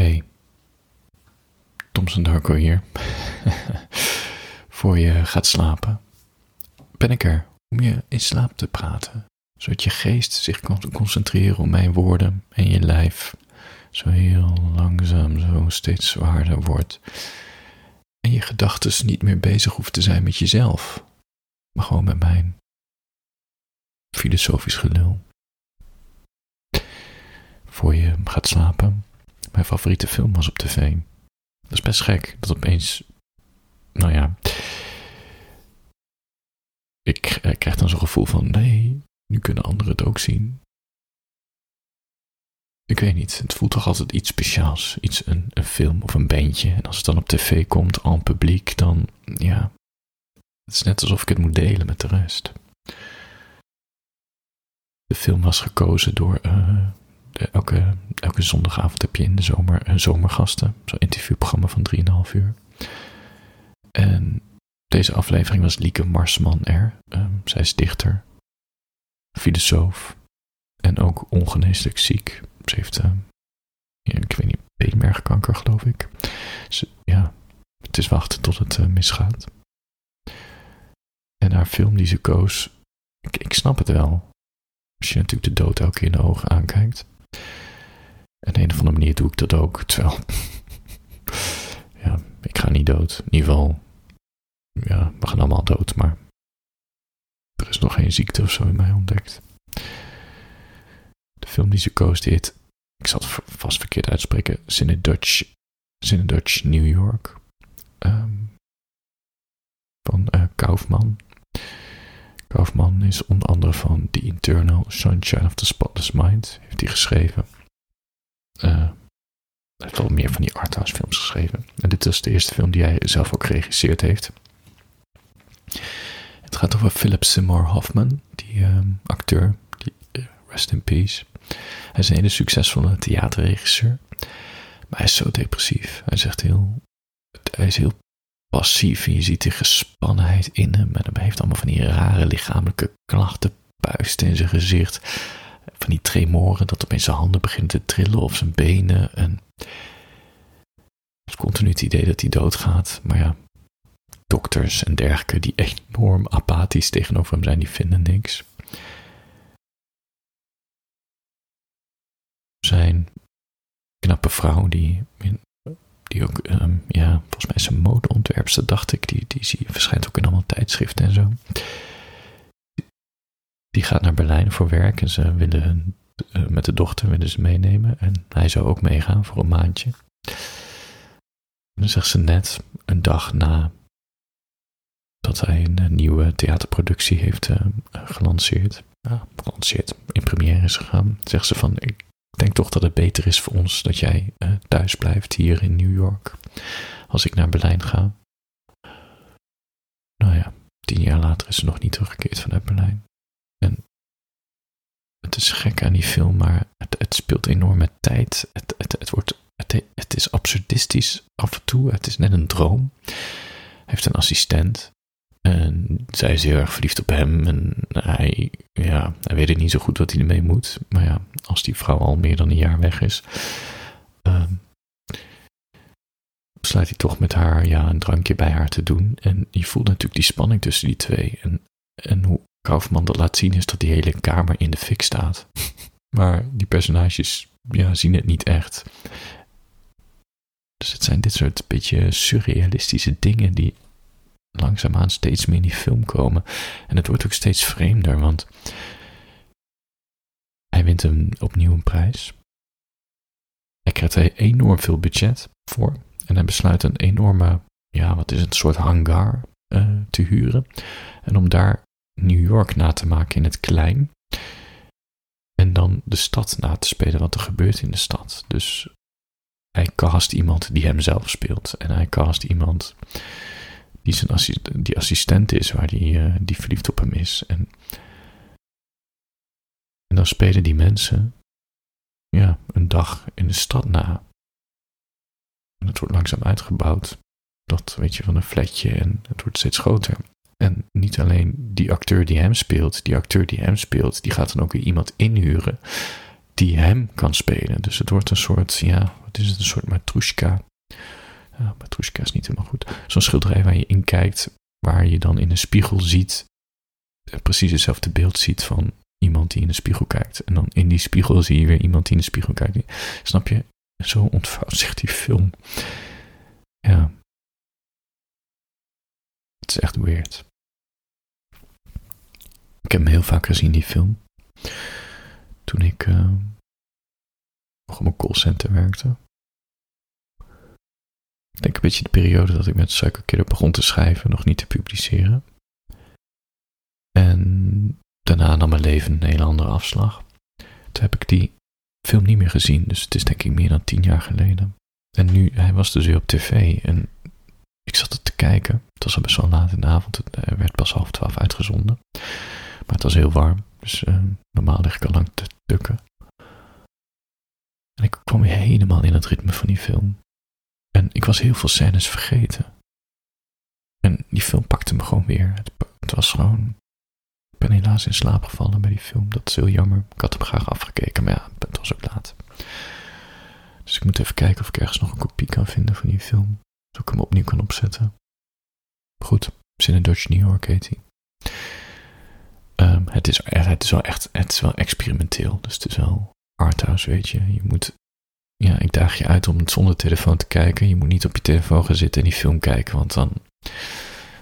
Hey, Thompson Darko hier. Voor je gaat slapen, ben ik er om je in slaap te praten, zodat je geest zich kan concentreren op mijn woorden en je lijf zo heel langzaam zo steeds zwaarder wordt. En je gedachten niet meer bezig hoeft te zijn met jezelf, maar gewoon met mijn filosofisch gelul. Voor je gaat slapen, mijn favoriete film was op tv. Dat is best gek, dat opeens, nou ja, ik, krijg dan zo'n gevoel van, nee, nu kunnen anderen het ook zien. Ik weet niet, het voelt toch altijd iets speciaals, iets, een, een film of een bandje. En als het dan op tv komt, en publiek, dan, ja, het is net alsof ik het moet delen met de rest. De film was gekozen door uh, elke, elke zondagavond heb je in de zomer uh, zomergasten. Zo'n interviewprogramma van 3,5 uur. En deze aflevering was Lieke Marsman er. Um, zij is dichter, filosoof en ook ongeneeslijk ziek. Ze heeft, uh, ik weet niet, beenmergkanker geloof ik. Ze, ja, het is wachten tot het uh, misgaat. En haar film die ze koos, ik, ik snap het wel. Als je natuurlijk de dood elke keer in de ogen aankijkt. En een of andere manier doe ik dat ook. Terwijl, ja, ik ga niet dood. In ieder geval, ja, we gaan allemaal dood, maar er is nog geen ziekte of zo in mij ontdekt. De film die ze koos, heet, ik zal het vast verkeerd uitspreken, Dutch Dutch New York. Um, van uh, Kaufman. Kaufman is onder andere van The Internal Sunshine of the Spotless Mind, heeft hij geschreven. Uh, hij heeft wel meer van die arthouse films geschreven. En dit is de eerste film die hij zelf ook geregisseerd heeft. Het gaat over Philip Seymour Hoffman, die um, acteur, die, uh, rest in peace. Hij is een hele succesvolle theaterregisseur, maar hij is zo depressief. Hij zegt heel, hij is heel passief en je ziet de gespannenheid in hem. En hij heeft allemaal van die rare lichamelijke klachten, puisten in zijn gezicht. Van die tremoren, dat opeens zijn handen beginnen te trillen of zijn benen. En heeft continu het idee dat hij doodgaat. Maar ja, dokters en dergelijke die enorm apathisch tegenover hem zijn, die vinden niks. Zijn knappe vrouw, die, die ook, ehm, ja, volgens mij is een modeontwerpster, dacht ik, die, die zie, verschijnt ook in allemaal tijdschriften en zo. Die gaat naar Berlijn voor werk en ze willen uh, met de dochter willen ze meenemen en hij zou ook meegaan voor een maandje. En dan zegt ze net, een dag na dat hij een, eh, nieuwe theaterproductie heeft uh, gelanceerd. Ja, gelanceerd, in première is gegaan. Zegt ze van, denk toch dat het beter is voor ons dat jij uh, thuis blijft hier in New York. Als ik naar Berlijn ga. Nou ja, tien jaar later is ze nog niet teruggekeerd vanuit Berlijn. En het is gek aan die film, maar het, het speelt enorm met tijd. Het, het, het, wordt, het, het is absurdistisch af en toe. Het is net een droom. Hij heeft een assistent. En zij is heel erg verliefd op hem. En hij, ja, hij weet niet zo goed wat hij ermee moet. Maar ja, als die vrouw al meer dan een jaar weg is, uh, besluit hij toch met haar ja, een drankje bij haar te doen. En je voelt natuurlijk die spanning tussen die twee. En, en hoe Kaufman dat laat zien is dat die hele kamer in de fik staat. maar die personages ja, zien het niet echt. Dus het zijn dit soort beetje surrealistische dingen die langzaamaan steeds meer in die film komen. En het wordt ook steeds vreemder, want hij wint hem opnieuw een prijs. Hij krijgt er enorm veel budget voor. En hij besluit een enorme, ja, wat is het, een soort hangar uh, te huren. En om daar New York na te maken in het klein. En dan de stad na te spelen, wat er gebeurt in de stad. Dus hij cast iemand die hem zelf speelt. En hij cast iemand die, zijn assistent, die assistent is, waar die, uh, die verliefd op hem is. En, en dan spelen die mensen ja, een dag in de stad na. En het wordt langzaam uitgebouwd. Dat weet je van een flatje en het wordt steeds groter. En niet alleen die acteur die hem speelt, die acteur die hem speelt, die gaat dan ook weer iemand inhuren die hem kan spelen. Dus het wordt een soort, ja, wat is het, een soort matrushka. Matrushka is niet helemaal goed. Zo'n schilderij waar je in kijkt, waar je dan in een spiegel ziet, eh, precies hetzelfde beeld ziet van iemand die in de spiegel kijkt. En dan in die spiegel zie je weer iemand die in de spiegel kijkt. Snap je? Zo ontvouwt zich die film. Ja. Het is echt weird. Ik heb hem heel vaak gezien, die film. Toen ik uh, nog op een callcenter werkte. Ik denk een beetje de periode dat ik met Suikerkidder begon te schrijven, nog niet te publiceren. En daarna nam mijn leven een hele andere afslag. Toen heb ik die film niet meer gezien, dus het is denk ik meer dan tien jaar geleden. En nu, hij was dus weer op tv en ik zat er te kijken. Het was al best wel laat in de avond, het werd pas half twaalf uitgezonden. Maar het was heel warm, dus uh, normaal lig ik al lang te tukken. En ik kwam weer helemaal in het ritme van die film. En ik was heel veel scènes vergeten. En die film pakte me gewoon weer. Het, was gewoon ik ben helaas in slaap gevallen bij die film. Dat is heel jammer. Ik had hem graag afgekeken, maar ja, het was ook laat. Dus ik moet even kijken of ik ergens nog een kopie kan vinden van die film. Zodat ik hem opnieuw kan opzetten. Goed, Zin in Dutch New York hij. Um, het, is, het is wel echt, het is wel experimenteel. Dus het is wel arthouse, weet je. Je moet, ja, ik daag je uit om het zonder telefoon te kijken. Je moet niet op je telefoon gaan zitten en die film kijken, want dan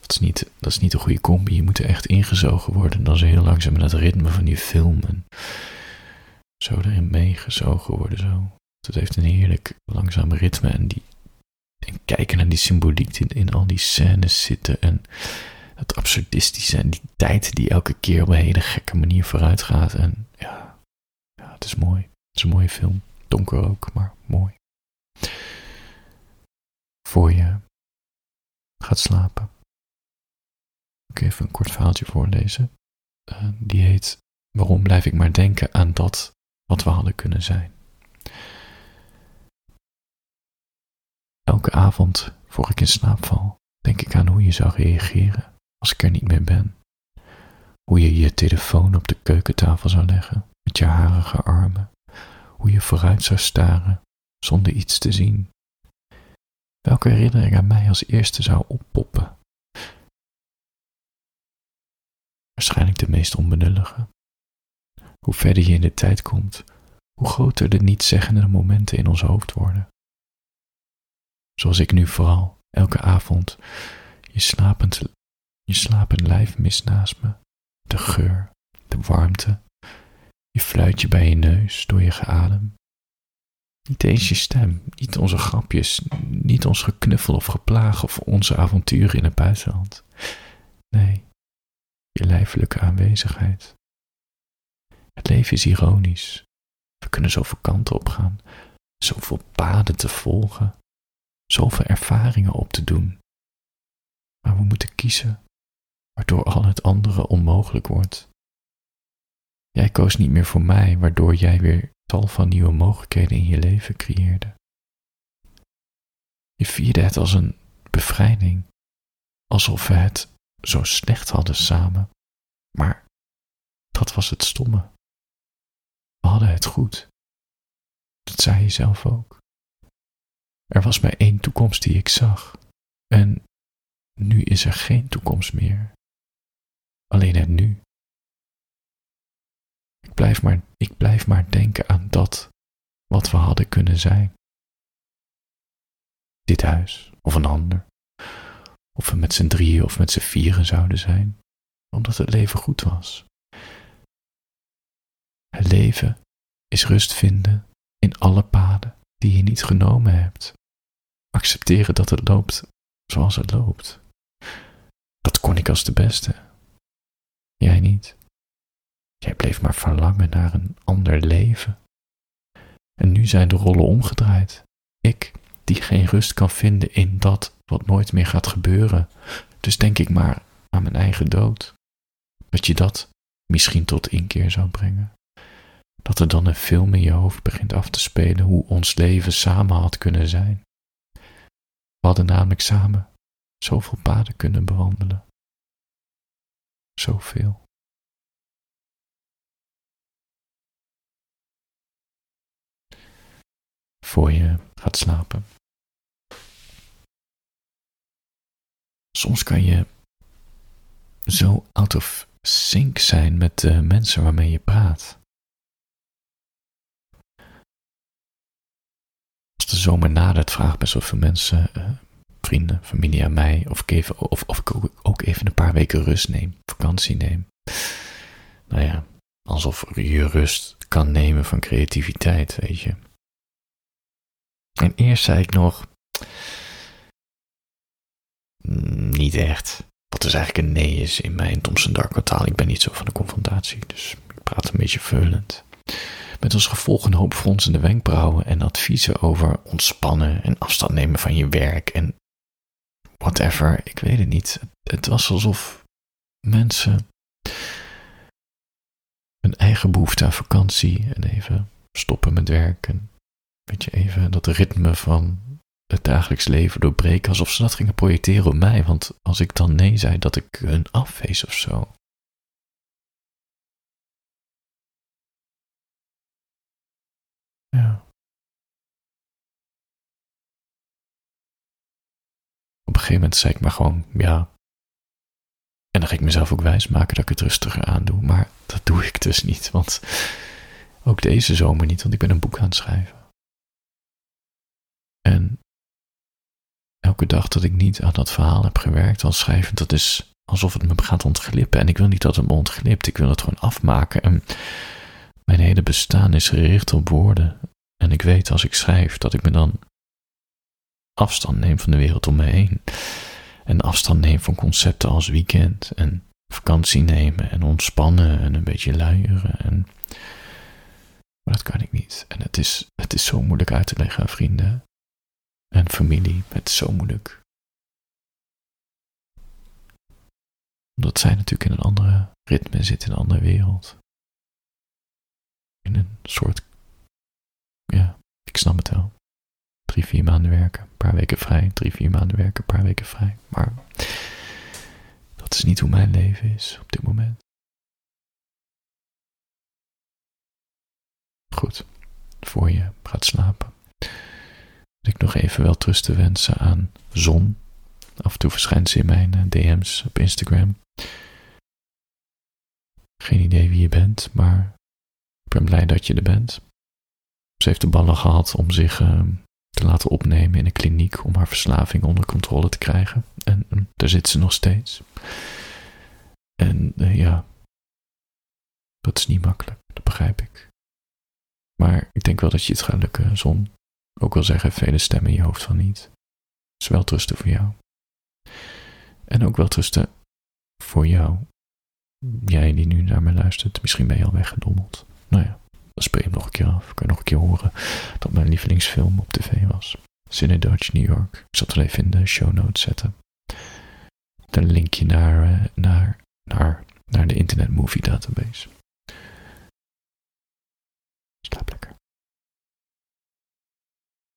dat is niet, dat is niet een goede combi. Je moet er echt ingezogen worden. En dan zo heel langzaam in het ritme van die film. En zo erin meegezogen worden. Zo. Het heeft een heerlijk langzaam ritme. En, die, en kijken naar die symboliek die in al die scènes zitten. En het absurdistische. En die tijd die elke keer op een hele gekke manier vooruit gaat. En ja, ja het is mooi. Het is een mooie film. Donker ook, maar mooi. Voor je gaat slapen ik even een kort verhaaltje voorlezen. Uh, die heet Waarom blijf ik maar denken aan dat wat we hadden kunnen zijn? Elke avond, voor ik in slaap val, denk ik aan hoe je zou reageren als ik er niet meer ben. Hoe je je telefoon op de keukentafel zou leggen met je harige armen. Hoe je vooruit zou staren zonder iets te zien. Welke herinnering aan mij als eerste zou oppoppen waarschijnlijk de meest onbenullige. Hoe verder je in de tijd komt, hoe groter de nietszeggende momenten in ons hoofd worden. Zoals ik nu vooral, elke avond, je slapend, je slapend lijf mis naast me, de geur, de warmte, je fluitje bij je neus door je geadem. Niet eens je stem, niet onze grapjes, niet ons geknuffel of geplaag of onze avonturen in het buitenland. Nee, je lijfelijke aanwezigheid. Het leven is ironisch. We kunnen zoveel kanten op gaan, zoveel paden te volgen, zoveel ervaringen op te doen. Maar we moeten kiezen, waardoor al het andere onmogelijk wordt. Jij koos niet meer voor mij, waardoor jij weer tal van nieuwe mogelijkheden in je leven creëerde. Je vierde het als een bevrijding, alsof we het zo slecht hadden samen. Maar dat was het stomme. We hadden het goed. Dat zei je zelf ook. Er was maar één toekomst die ik zag. En nu is er geen toekomst meer. Alleen het nu. Ik blijf maar, ik blijf maar denken aan dat wat we hadden kunnen zijn. Dit huis of een ander. Of we met z'n drieën of met z'n vieren zouden zijn, omdat het leven goed was. Het leven is rust vinden in alle paden die je niet genomen hebt. Accepteren dat het loopt zoals het loopt. Dat kon ik als de beste. Jij niet. Jij bleef maar verlangen naar een ander leven. En nu zijn de rollen omgedraaid. Ik, die geen rust kan vinden in dat wat nooit meer gaat gebeuren. Dus denk ik maar aan mijn eigen dood. Dat je dat misschien tot inkeer zou brengen. Dat er dan een film in je hoofd begint af te spelen hoe ons leven samen had kunnen zijn. We hadden namelijk samen zoveel paden kunnen bewandelen. Zoveel. Voor je gaat slapen. Soms kan je zo out of sync zijn met de mensen waarmee je praat. Als de zomer nadert, vragen best wel veel mensen, uh, vrienden, familie aan mij, of ik, even, of, of ik ook even een paar weken rust neem, vakantie neem. Nou ja, alsof je rust kan nemen van creativiteit, weet je. En eerst zei ik nog, mm, niet echt. Wat dus eigenlijk een nee is in mijn Thompson Darko taal. Ik ben niet zo van de confrontatie, dus ik praat een beetje veulend. Met als gevolg een hoop fronsende wenkbrauwen en adviezen over ontspannen en afstand nemen van je werk en whatever. Ik weet het niet. Het was alsof mensen een eigen behoefte aan vakantie en even stoppen met werken. Weet je, even dat ritme van het dagelijks leven doorbreken, alsof ze dat gingen projecteren op mij. Want als ik dan nee zei, dat ik hun afwees of zo. Ja. Op een gegeven moment zei ik maar gewoon ja. En dan ging ik mezelf ook wijs maken dat ik het rustiger aandoe. Maar dat doe ik dus niet, want ook deze zomer niet, want ik ben een boek aan het schrijven. En elke dag dat ik niet aan dat verhaal heb gewerkt als schrijvend, dat is alsof het me gaat ontglippen. En ik wil niet dat het me ontglipt, ik wil het gewoon afmaken. En mijn hele bestaan is gericht op woorden. En ik weet als ik schrijf dat ik me dan afstand neem van de wereld om me heen. En afstand neem van concepten als weekend en vakantie nemen en ontspannen en een beetje luieren. En... Maar dat kan ik niet. En het is, het is zo moeilijk uit te leggen aan vrienden en familie. Is zo moeilijk. Omdat zij natuurlijk in een andere ritme zitten, in een andere wereld. In een soort, ja, ik snap het wel. Drie, vier maanden werken, een paar weken vrij. Drie, vier maanden werken, een paar weken vrij. Maar dat is niet hoe mijn leven is op dit moment. Goed, voor je gaat slapen ik nog even wel trust te wensen aan Zon. Af en toe verschijnt ze in mijn eh, DM's op Instagram. Geen idee wie je bent, maar ik ben blij dat je er bent. Ze heeft de ballen gehad om zich ehm, te laten opnemen in een kliniek om haar verslaving onder controle te krijgen. En daar zit ze nog steeds. En uh, ja, dat is niet makkelijk, dat begrijp ik. Maar ik denk wel dat je het gaat lukken, Zon. Ook al zeggen vele stemmen in je hoofd van niet. is wel trusten voor jou. En ook wel trusten voor jou. Jij die nu naar me luistert, misschien ben je al weggedommeld. Nou ja, dan speel je hem nog een keer af. Kan je nog een keer horen dat mijn lievelingsfilm op tv was. Dutch New York. Ik zal het even in de show notes zetten. Dan linkje naar, eh, naar, naar, naar de Internet Movie Database.